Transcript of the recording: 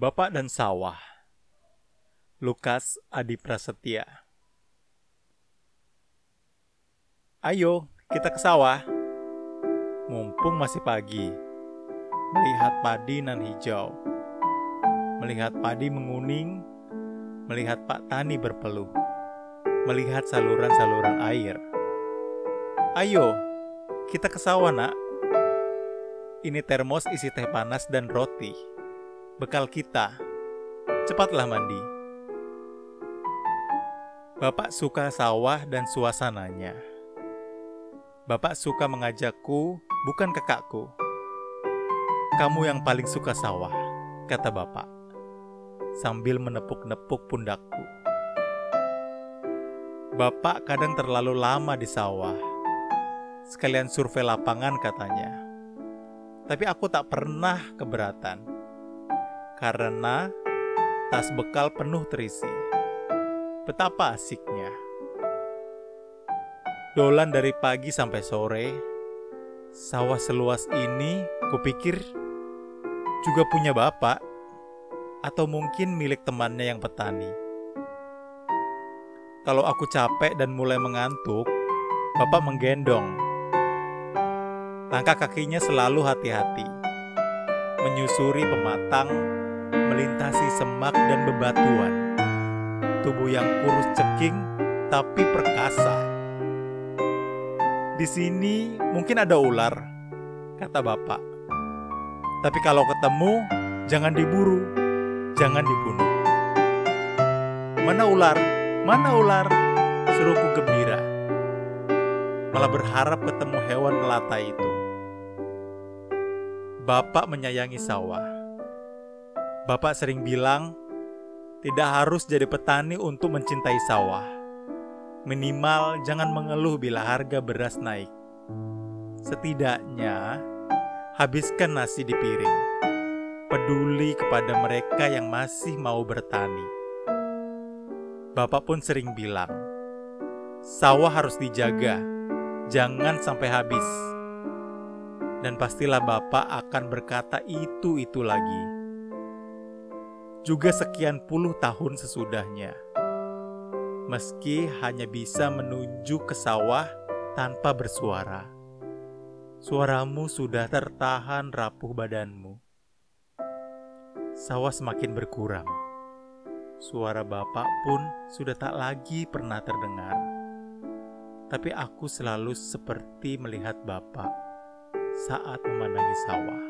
Bapak dan Sawah Lukas Adi Prasetya Ayo, kita ke sawah. Mumpung masih pagi, melihat padi nan hijau, melihat padi menguning, melihat Pak Tani berpeluh, melihat saluran-saluran air. Ayo, kita ke sawah, Nak. Ini termos isi teh panas dan roti. Bekal kita. Cepatlah mandi. Bapak suka sawah dan suasananya. Bapak suka mengajakku, bukan kakakku. Kamu yang paling suka sawah, kata bapak, sambil menepuk-nepuk pundakku. Bapak kadang terlalu lama di sawah. Sekalian survei lapangan katanya. Tapi aku tak pernah keberatan. Karena tas bekal penuh terisi. Betapa asiknya. Dolan dari pagi sampai sore, sawah seluas ini kupikir juga punya bapak, atau mungkin milik temannya yang petani. Kalau aku capek dan mulai mengantuk, bapak menggendong. Langkah kakinya selalu hati-hati, menyusuri pematang, melintasi semak dan bebatuan. Tubuh yang kurus ceking tapi perkasa di sini mungkin ada ular, kata bapak. Tapi kalau ketemu, jangan diburu, jangan dibunuh. Mana ular? Mana ular? Seruku gembira. Malah berharap ketemu hewan melata itu. Bapak menyayangi sawah. Bapak sering bilang, tidak harus jadi petani untuk mencintai sawah Minimal jangan mengeluh bila harga beras naik. Setidaknya, habiskan nasi di piring. Peduli kepada mereka yang masih mau bertani. Bapak pun sering bilang, sawah harus dijaga, jangan sampai habis. Dan pastilah Bapak akan berkata itu-itu lagi. Juga sekian puluh tahun sesudahnya meski hanya bisa menuju ke sawah tanpa bersuara. Suaramu sudah tertahan rapuh badanmu. Sawah semakin berkurang. Suara bapak pun sudah tak lagi pernah terdengar. Tapi aku selalu seperti melihat bapak saat memandangi sawah.